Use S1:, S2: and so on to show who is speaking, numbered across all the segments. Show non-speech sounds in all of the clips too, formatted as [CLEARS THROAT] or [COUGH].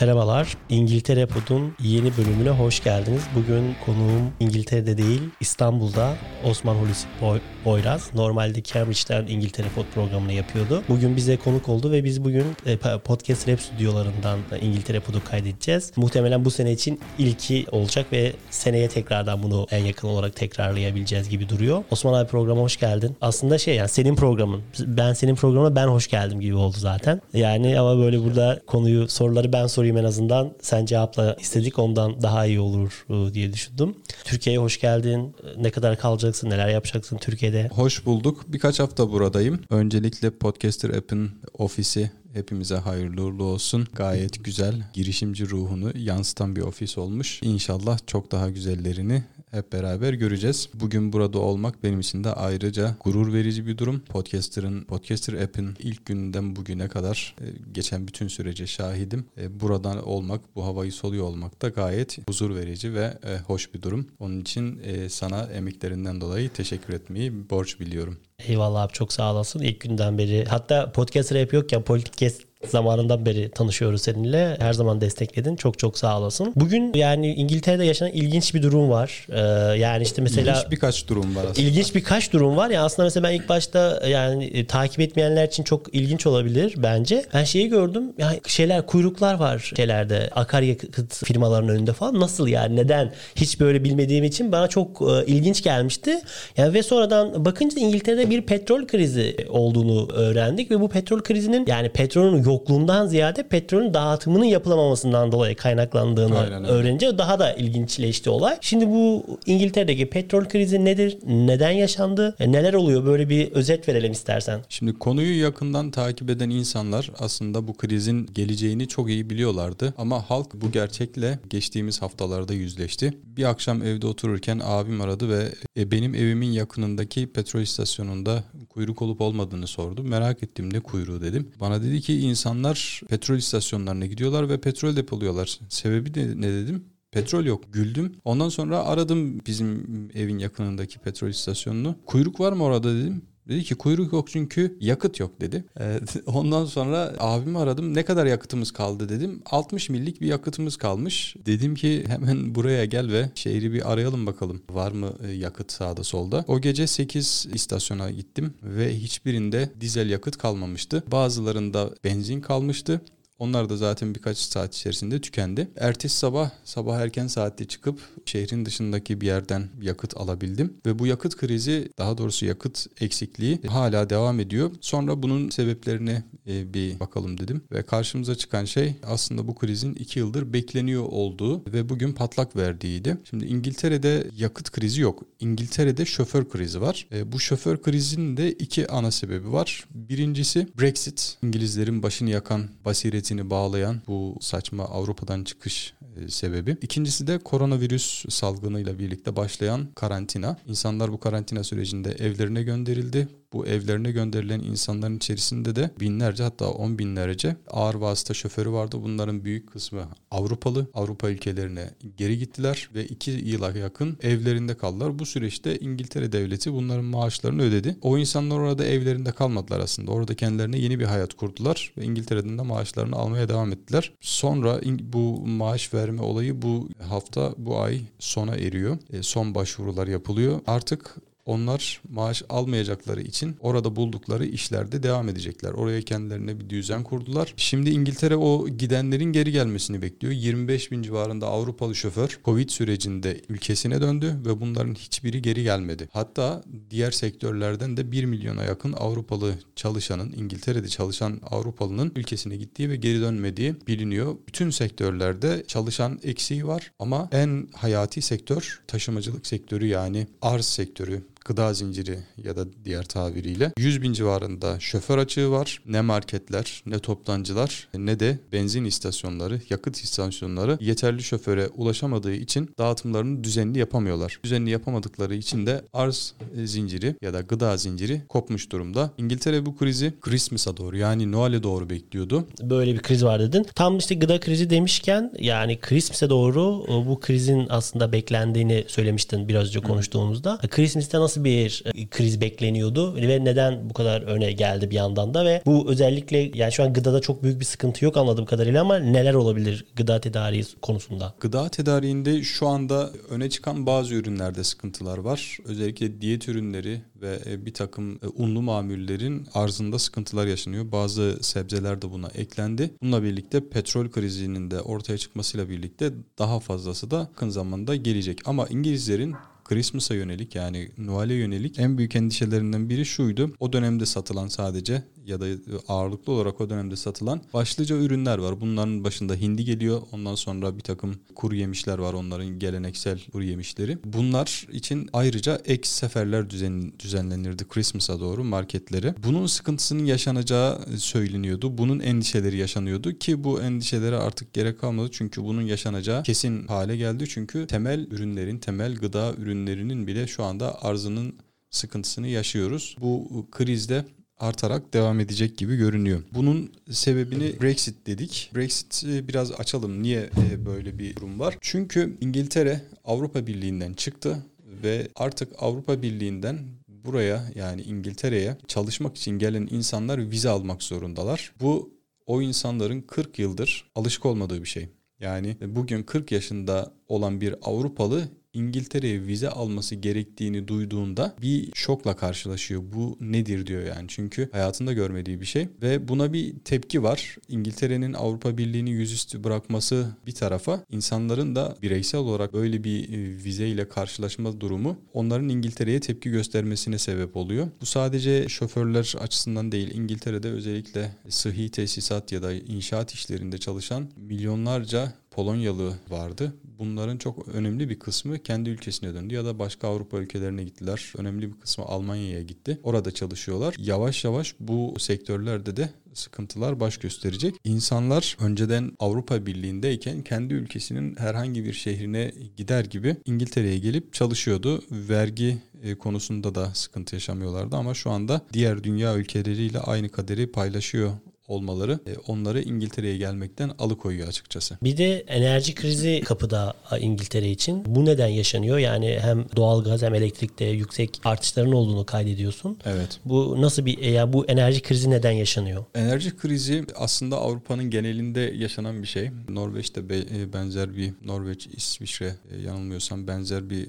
S1: Merhabalar. İngiltere Pod'un yeni bölümüne hoş geldiniz. Bugün konuğum İngiltere'de değil, İstanbul'da Osman Hulusi Boy Boyraz. Normalde Cambridge'den İngiltere Pod programını yapıyordu. Bugün bize konuk oldu ve biz bugün e, Podcast Rap stüdyolarından İngiltere Pod'u kaydedeceğiz. Muhtemelen bu sene için ilki olacak ve seneye tekrardan bunu en yakın olarak tekrarlayabileceğiz gibi duruyor. Osman abi programa hoş geldin. Aslında şey yani senin programın. Ben senin programına ben hoş geldim gibi oldu zaten. Yani ama böyle burada konuyu soruları ben sorayım en azından. Sen cevapla istedik ondan daha iyi olur e, diye düşündüm. Türkiye'ye hoş geldin. Ne kadar kalacaksın? Neler yapacaksın Türkiye'de?
S2: Hoş bulduk. Birkaç hafta buradayım. Öncelikle Podcaster App'in ofisi Hepimize hayırlı uğurlu olsun. Gayet güzel, girişimci ruhunu yansıtan bir ofis olmuş. İnşallah çok daha güzellerini hep beraber göreceğiz. Bugün burada olmak benim için de ayrıca gurur verici bir durum. Podcaster'ın, Podcaster app'in ilk günden bugüne kadar e, geçen bütün sürece şahidim. E, buradan olmak, bu havayı soluyor olmak da gayet huzur verici ve e, hoş bir durum. Onun için sana emeklerinden dolayı teşekkür etmeyi borç biliyorum.
S1: Eyvallah abi çok sağ olasın. İlk günden beri hatta podcast rap yokken podcast zamanından beri tanışıyoruz seninle. Her zaman destekledin. Çok çok sağ olasın. Bugün yani İngiltere'de yaşanan ilginç bir durum var. Ee, yani işte mesela...
S2: İlginç birkaç durum var aslında.
S1: İlginç birkaç durum var. Ya aslında mesela ben ilk başta yani e, takip etmeyenler için çok ilginç olabilir bence. Ben şeyi gördüm. Yani şeyler kuyruklar var şeylerde. Akaryakıt firmalarının önünde falan. Nasıl yani? Neden? Hiç böyle bilmediğim için bana çok e, ilginç gelmişti. Yani ve sonradan bakınca İngiltere'de bir petrol krizi olduğunu öğrendik ve bu petrol krizinin yani petrolün yokluğundan ziyade petrolün dağıtımının yapılamamasından dolayı kaynaklandığını Aynen, öğrenince daha da ilginçleşti olay. Şimdi bu İngiltere'deki petrol krizi nedir? Neden yaşandı? E, neler oluyor? Böyle bir özet verelim istersen.
S2: Şimdi konuyu yakından takip eden insanlar aslında bu krizin geleceğini çok iyi biliyorlardı. Ama halk bu gerçekle geçtiğimiz haftalarda yüzleşti. Bir akşam evde otururken abim aradı ve e, benim evimin yakınındaki petrol istasyonunda kuyruk olup olmadığını sordu. Merak ettim ne kuyruğu dedim. Bana dedi ki insanlar petrol istasyonlarına gidiyorlar ve petrol depoluyorlar. Sebebi de ne dedim? Petrol yok. Güldüm. Ondan sonra aradım bizim evin yakınındaki petrol istasyonunu. Kuyruk var mı orada dedim. Dedi ki kuyruk yok çünkü yakıt yok dedi. Ee, [LAUGHS] ondan sonra abimi aradım. Ne kadar yakıtımız kaldı dedim. 60 millik bir yakıtımız kalmış. Dedim ki hemen [LAUGHS] buraya gel ve şehri bir arayalım bakalım. Var mı e, yakıt sağda solda? O gece 8 istasyona gittim ve hiçbirinde dizel yakıt kalmamıştı. Bazılarında benzin kalmıştı. Onlar da zaten birkaç saat içerisinde tükendi. Ertesi sabah sabah erken saatte çıkıp şehrin dışındaki bir yerden yakıt alabildim ve bu yakıt krizi daha doğrusu yakıt eksikliği hala devam ediyor. Sonra bunun sebeplerine e, bir bakalım dedim ve karşımıza çıkan şey aslında bu krizin iki yıldır bekleniyor olduğu ve bugün patlak verdiğiydi. Şimdi İngiltere'de yakıt krizi yok. İngiltere'de şoför krizi var. E, bu şoför krizinin de iki ana sebebi var. Birincisi Brexit. İngilizlerin başını yakan basireti etiketini bağlayan bu saçma Avrupa'dan çıkış e, sebebi. İkincisi de koronavirüs salgınıyla birlikte başlayan karantina. İnsanlar bu karantina sürecinde evlerine gönderildi bu evlerine gönderilen insanların içerisinde de binlerce hatta on binlerce ağır vasıta şoförü vardı. Bunların büyük kısmı Avrupalı. Avrupa ülkelerine geri gittiler ve iki yıla yakın evlerinde kaldılar. Bu süreçte İngiltere devleti bunların maaşlarını ödedi. O insanlar orada evlerinde kalmadılar aslında. Orada kendilerine yeni bir hayat kurdular ve İngiltere'den de maaşlarını almaya devam ettiler. Sonra bu maaş verme olayı bu hafta bu ay sona eriyor. E, son başvurular yapılıyor. Artık onlar maaş almayacakları için orada buldukları işlerde devam edecekler. Oraya kendilerine bir düzen kurdular. Şimdi İngiltere o gidenlerin geri gelmesini bekliyor. 25 bin civarında Avrupalı şoför Covid sürecinde ülkesine döndü ve bunların hiçbiri geri gelmedi. Hatta diğer sektörlerden de 1 milyona yakın Avrupalı çalışanın, İngiltere'de çalışan Avrupalının ülkesine gittiği ve geri dönmediği biliniyor. Bütün sektörlerde çalışan eksiği var ama en hayati sektör taşımacılık sektörü yani arz sektörü gıda zinciri ya da diğer tabiriyle 100 bin civarında şoför açığı var. Ne marketler, ne toptancılar, ne de benzin istasyonları, yakıt istasyonları yeterli şoföre ulaşamadığı için dağıtımlarını düzenli yapamıyorlar. Düzenli yapamadıkları için de arz zinciri ya da gıda zinciri kopmuş durumda. İngiltere bu krizi Christmas'a doğru yani Noel'e doğru bekliyordu.
S1: Böyle bir kriz var dedin. Tam işte gıda krizi demişken yani Christmas'e doğru bu krizin aslında beklendiğini söylemiştin biraz önce konuştuğumuzda. Christmas'te nasıl nasıl bir e, kriz bekleniyordu ve neden bu kadar öne geldi bir yandan da ve bu özellikle yani şu an gıdada çok büyük bir sıkıntı yok anladığım kadarıyla ama neler olabilir gıda tedariği konusunda?
S2: Gıda tedariğinde şu anda öne çıkan bazı ürünlerde sıkıntılar var. Özellikle diyet ürünleri ve e, bir takım e, unlu mamullerin arzında sıkıntılar yaşanıyor. Bazı sebzeler de buna eklendi. Bununla birlikte petrol krizinin de ortaya çıkmasıyla birlikte daha fazlası da yakın zamanda gelecek. Ama İngilizlerin Christmas'a yönelik yani Noel'e yönelik en büyük endişelerinden biri şuydu. O dönemde satılan sadece ya da ağırlıklı olarak o dönemde satılan başlıca ürünler var. Bunların başında hindi geliyor. Ondan sonra bir takım kuru yemişler var. Onların geleneksel kuru yemişleri. Bunlar için ayrıca ek seferler düzen, düzenlenirdi Christmas'a doğru marketlere. Bunun sıkıntısının yaşanacağı söyleniyordu. Bunun endişeleri yaşanıyordu ki bu endişelere artık gerek kalmadı. Çünkü bunun yaşanacağı kesin hale geldi. Çünkü temel ürünlerin, temel gıda ürünlerinin bile şu anda arzının sıkıntısını yaşıyoruz. Bu krizde artarak devam edecek gibi görünüyor. Bunun sebebini Brexit dedik. Brexit'i biraz açalım. Niye e, böyle bir durum var? Çünkü İngiltere Avrupa Birliği'nden çıktı ve artık Avrupa Birliği'nden buraya yani İngiltere'ye çalışmak için gelen insanlar vize almak zorundalar. Bu o insanların 40 yıldır alışık olmadığı bir şey. Yani bugün 40 yaşında olan bir Avrupalı İngiltere'ye vize alması gerektiğini duyduğunda bir şokla karşılaşıyor. Bu nedir diyor yani. Çünkü hayatında görmediği bir şey ve buna bir tepki var. İngiltere'nin Avrupa Birliği'ni yüzüstü bırakması bir tarafa insanların da bireysel olarak böyle bir e, vizeyle karşılaşma durumu onların İngiltere'ye tepki göstermesine sebep oluyor. Bu sadece şoförler açısından değil. İngiltere'de özellikle sıhhi tesisat ya da inşaat işlerinde çalışan milyonlarca Polonyalı vardı. Bunların çok önemli bir kısmı kendi ülkesine döndü ya da başka Avrupa ülkelerine gittiler. Önemli bir kısmı Almanya'ya gitti. Orada çalışıyorlar. Yavaş yavaş bu sektörlerde de sıkıntılar baş gösterecek. İnsanlar önceden Avrupa Birliği'ndeyken kendi ülkesinin herhangi bir şehrine gider gibi İngiltere'ye gelip çalışıyordu. Vergi e, konusunda da sıkıntı yaşamıyorlardı ama şu anda diğer dünya ülkeleriyle aynı kaderi paylaşıyor olmaları e, onları İngiltere'ye gelmekten alıkoyuyor açıkçası.
S1: Bir de enerji krizi kapıda İngiltere için. Bu neden yaşanıyor? Yani hem doğalgaz hem elektrikte yüksek artışların olduğunu kaydediyorsun.
S2: Evet.
S1: Bu nasıl bir e, yani bu enerji krizi neden yaşanıyor?
S2: Enerji krizi aslında Avrupa'nın genelinde yaşanan bir şey. Norveç'te e, benzer bir Norveç, İsviçre yanılmıyorsam benzer bir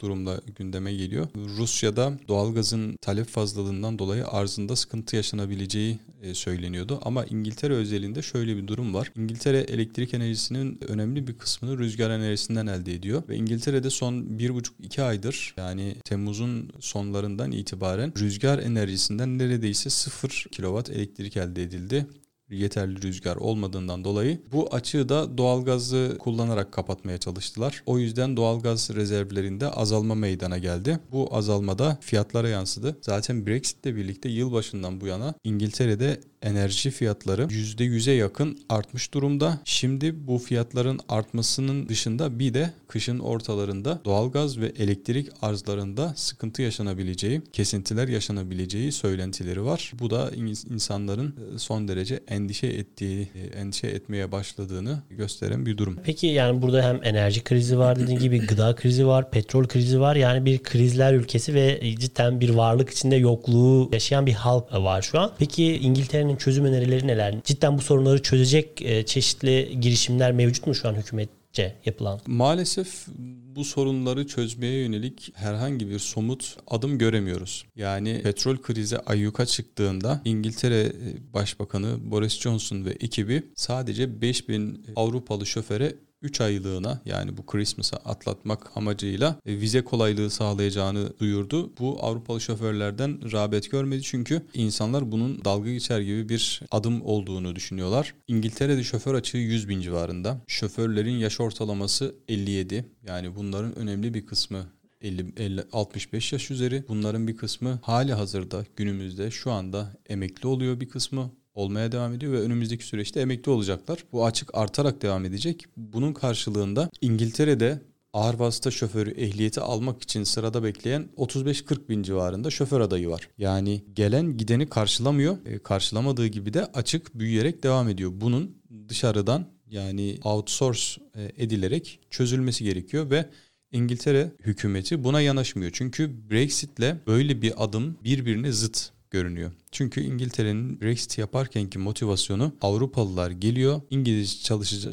S2: durumda gündeme geliyor. Rusya'da doğalgazın talep fazlalığından dolayı arzında sıkıntı yaşanabileceği e, söyleniyordu. Ama İngiltere özelinde şöyle bir durum var. İngiltere elektrik enerjisinin önemli bir kısmını rüzgar enerjisinden elde ediyor. Ve İngiltere'de son 1,5-2 aydır yani Temmuz'un sonlarından itibaren rüzgar enerjisinden neredeyse 0 kilowatt elektrik elde edildi yeterli rüzgar olmadığından dolayı bu açığı da doğalgazı kullanarak kapatmaya çalıştılar. O yüzden doğalgaz rezervlerinde azalma meydana geldi. Bu azalmada fiyatlara yansıdı. Zaten Brexit ile birlikte yılbaşından bu yana İngiltere'de enerji fiyatları %100'e yakın artmış durumda. Şimdi bu fiyatların artmasının dışında bir de kışın ortalarında doğalgaz ve elektrik arzlarında sıkıntı yaşanabileceği, kesintiler yaşanabileceği söylentileri var. Bu da insanların e, son derece endişe ettiği, endişe etmeye başladığını gösteren bir durum.
S1: Peki yani burada hem enerji krizi var dediğin gibi [CLEARS THROAT] gıda krizi var, petrol krizi var. Yani bir krizler ülkesi ve cidden bir varlık içinde yokluğu yaşayan bir halk var şu an. Peki İngiltere'nin çözüm önerileri neler? Cidden bu sorunları çözecek e, çeşitli girişimler mevcut mu şu an hükümetçe yapılan?
S2: Maalesef bu sorunları çözmeye yönelik herhangi bir somut adım göremiyoruz. Yani petrol krizi ayyuka çıktığında İngiltere e, Başbakanı Boris Johnson ve ekibi sadece 5000 Avrupalı şoföre 3 aylığına yani bu Christmas'a atlatmak amacıyla e, vize kolaylığı sağlayacağını duyurdu. Bu Avrupalı şoförlerden rağbet görmedi çünkü insanlar bunun dalga geçer gibi bir adım olduğunu düşünüyorlar. İngiltere'de şoför açığı 100 bin civarında. Şoförlerin yaş ortalaması 57. Yani bunların önemli bir kısmı 50, 50 65 yaş üzeri. Bunların bir kısmı hali hazırda günümüzde şu anda emekli oluyor bir kısmı olmaya devam ediyor ve önümüzdeki süreçte emekli olacaklar. Bu açık artarak devam edecek. Bunun karşılığında İngiltere'de ağır vasıta şoförü ehliyeti almak için sırada bekleyen 35-40 bin civarında şoför adayı var. Yani gelen gideni karşılamıyor. E, karşılamadığı gibi de açık büyüyerek devam ediyor. Bunun dışarıdan yani outsource e, edilerek çözülmesi gerekiyor ve İngiltere hükümeti buna yanaşmıyor. Çünkü Brexit'le böyle bir adım birbirine zıt görünüyor. Çünkü İngiltere'nin Brexit yaparkenki motivasyonu Avrupalılar geliyor, İngiliz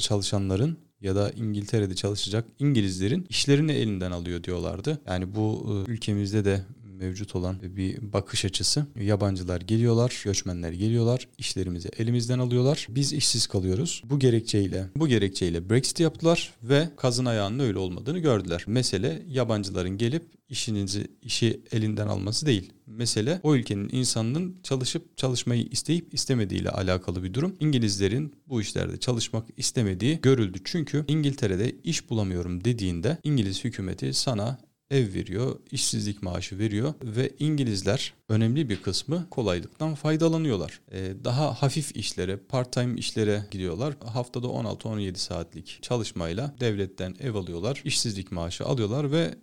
S2: çalışanların ya da İngiltere'de çalışacak İngilizlerin işlerini elinden alıyor diyorlardı. Yani bu e, ülkemizde de mevcut olan bir bakış açısı. Yabancılar geliyorlar, göçmenler geliyorlar, işlerimizi elimizden alıyorlar. Biz işsiz kalıyoruz. Bu gerekçeyle bu gerekçeyle Brexit yaptılar ve kazın ayağının öyle olmadığını gördüler. Mesele yabancıların gelip işinizi işi elinden alması değil. Mesele o ülkenin insanının çalışıp çalışmayı isteyip istemediğiyle alakalı bir durum. İngilizlerin bu işlerde çalışmak istemediği görüldü. Çünkü İngiltere'de iş bulamıyorum dediğinde İngiliz hükümeti sana ev veriyor, işsizlik maaşı veriyor ve İngilizler önemli bir kısmı kolaylıktan faydalanıyorlar. Ee, daha hafif işlere, part-time işlere gidiyorlar. Haftada 16-17 saatlik çalışmayla devletten ev alıyorlar, işsizlik maaşı alıyorlar ve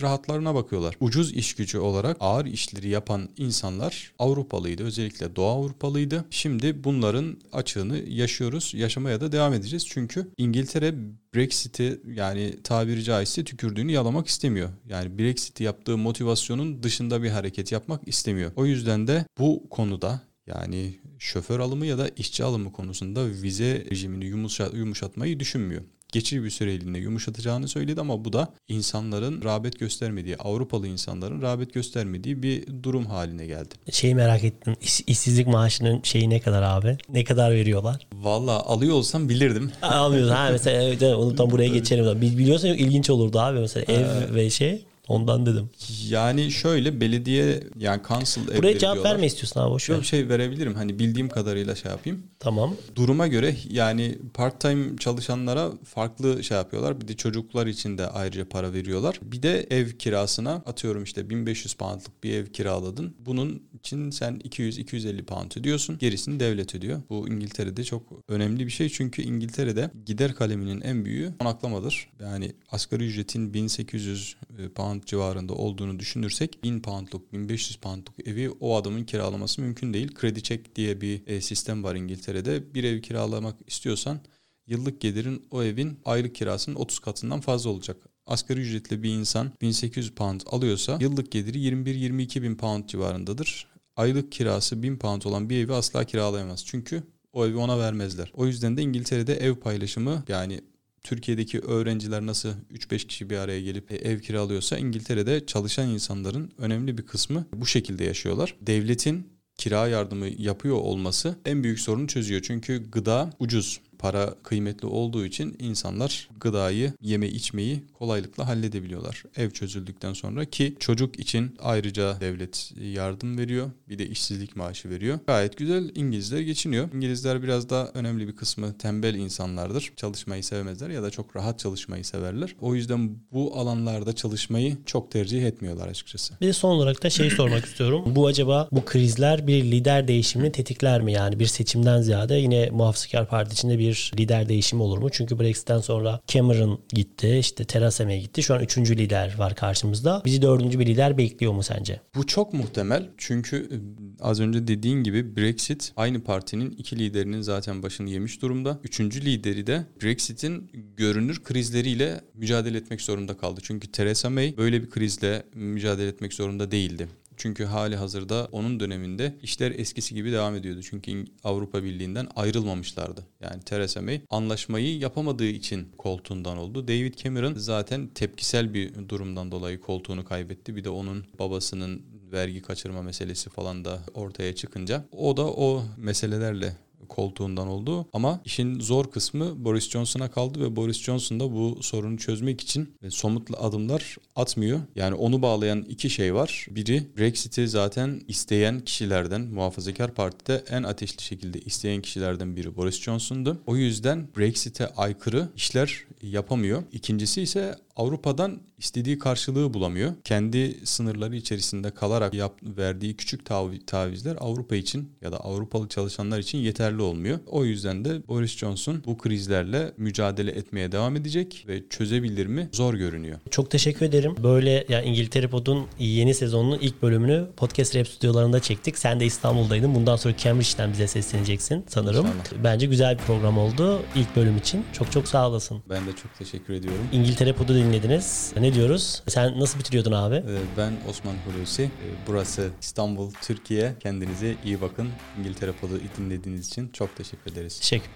S2: rahatlarına bakıyorlar. Ucuz iş gücü olarak ağır işleri yapan insanlar Avrupalıydı. Özellikle Doğu Avrupalıydı. Şimdi bunların açığını yaşıyoruz. Yaşamaya da devam edeceğiz. Çünkü İngiltere Brexit'i yani tabiri caizse tükürdüğünü yalamak istemiyor. Yani Brexit'i yaptığı motivasyonun dışında bir hareket yapmak istemiyor. O yüzden de bu konuda yani şoför alımı ya da işçi alımı konusunda vize rejimini yumuşat, yumuşatmayı düşünmüyor geçici bir süreliğine yumuşatacağını söyledi ama bu da insanların rağbet göstermediği, Avrupalı insanların rağbet göstermediği bir durum haline geldi.
S1: Şeyi merak ettim. İş, işsizlik maaşının şeyi ne kadar abi? Ne kadar veriyorlar?
S2: Valla alıyor olsam bilirdim.
S1: Almıyoruz. Ha mesela evet, onu tam buraya geçelim. Biliyorsan ilginç olurdu abi mesela ev ee, ve şey. Ondan dedim.
S2: Yani şöyle belediye yani council
S1: Buraya evleri cevap diyorlar. verme istiyorsun abi boş
S2: Yok şey verebilirim. Hani bildiğim kadarıyla şey yapayım.
S1: Tamam.
S2: Duruma göre yani part time çalışanlara farklı şey yapıyorlar. Bir de çocuklar için de ayrıca para veriyorlar. Bir de ev kirasına atıyorum işte 1500 poundluk bir ev kiraladın. Bunun için sen 200-250 pound ödüyorsun. Gerisini devlet ödüyor. Bu İngiltere'de çok önemli bir şey. Çünkü İngiltere'de gider kaleminin en büyüğü konaklamadır. Yani asgari ücretin 1800 e, pound civarında olduğunu düşünürsek 1000 poundluk 1500 poundluk evi o adamın kiralaması mümkün değil. Kredi çek diye bir e, sistem var İngiltere'de. Bir ev kiralamak istiyorsan yıllık gelirin o evin aylık kirasının 30 katından fazla olacak. Asgari ücretli bir insan 1800 pound alıyorsa yıllık geliri 21-22 bin pound civarındadır. Aylık kirası 1000 pound olan bir evi asla kiralayamaz. Çünkü o evi ona vermezler. O yüzden de İngiltere'de ev paylaşımı yani Türkiye'deki öğrenciler nasıl 3-5 kişi bir araya gelip ev kiralıyorsa İngiltere'de çalışan insanların önemli bir kısmı bu şekilde yaşıyorlar. Devletin kira yardımı yapıyor olması en büyük sorunu çözüyor. Çünkü gıda ucuz para kıymetli olduğu için insanlar gıdayı, yeme içmeyi kolaylıkla halledebiliyorlar. Ev çözüldükten sonra ki çocuk için ayrıca devlet yardım veriyor. Bir de işsizlik maaşı veriyor. Gayet güzel İngilizler geçiniyor. İngilizler biraz daha önemli bir kısmı tembel insanlardır. Çalışmayı sevmezler ya da çok rahat çalışmayı severler. O yüzden bu alanlarda çalışmayı çok tercih etmiyorlar açıkçası.
S1: Bir de son olarak da şey sormak istiyorum. Bu acaba bu krizler bir lider değişimini tetikler mi? Yani bir seçimden ziyade yine muhafazakar parti içinde bir bir lider değişimi olur mu? Çünkü Brexit'ten sonra Cameron gitti, işte Theresa May gitti. Şu an üçüncü lider var karşımızda. Bizi dördüncü bir lider bekliyor mu sence?
S2: Bu çok muhtemel. Çünkü e, az önce dediğin gibi Brexit aynı partinin iki liderinin zaten başını yemiş durumda. Üçüncü lideri de Brexit'in görünür krizleriyle mücadele etmek zorunda kaldı. Çünkü Theresa May böyle bir krizle mücadele etmek zorunda değildi. Çünkü hali hazırda onun döneminde işler eskisi gibi devam ediyordu. Çünkü Avrupa Birliği'nden ayrılmamışlardı. Yani Theresa May anlaşmayı yapamadığı için koltuğundan oldu. David Cameron zaten tepkisel bir durumdan dolayı koltuğunu kaybetti. Bir de onun babasının vergi kaçırma meselesi falan da ortaya çıkınca o da o meselelerle koltuğundan oldu. Ama işin zor kısmı Boris Johnson'a kaldı ve Boris Johnson da bu sorunu çözmek için somut adımlar atmıyor. Yani onu bağlayan iki şey var. Biri Brexit'i zaten isteyen kişilerden, muhafazakar partide en ateşli şekilde isteyen kişilerden biri Boris Johnson'du. O yüzden Brexit'e aykırı işler yapamıyor. İkincisi ise Avrupa'dan istediği karşılığı bulamıyor. Kendi sınırları içerisinde kalarak yap, verdiği küçük tavizler Avrupa için ya da Avrupalı çalışanlar için yeterli olmuyor. O yüzden de Boris Johnson bu krizlerle mücadele etmeye devam edecek ve çözebilir mi zor görünüyor.
S1: Çok teşekkür ederim. Böyle ya İngiltere Pod'un yeni sezonunun ilk bölümünü Podcast Rap stüdyolarında çektik. Sen de İstanbul'daydın. Bundan sonra Cambridge'den bize sesleneceksin sanırım. İnşallah. Bence güzel bir program oldu ilk bölüm için. Çok çok sağ olasın.
S2: Ben de çok teşekkür ediyorum.
S1: İngiltere Pod'u dinlediniz. Ne diyoruz? Sen nasıl bitiriyordun abi?
S2: Ee, Ben Osman Hulusi. Ee, Burası İstanbul, Türkiye. Kendinize iyi bakın. İngiltere Pod'u dinlediğiniz için çok teşekkür ederiz.
S1: Teşekkür.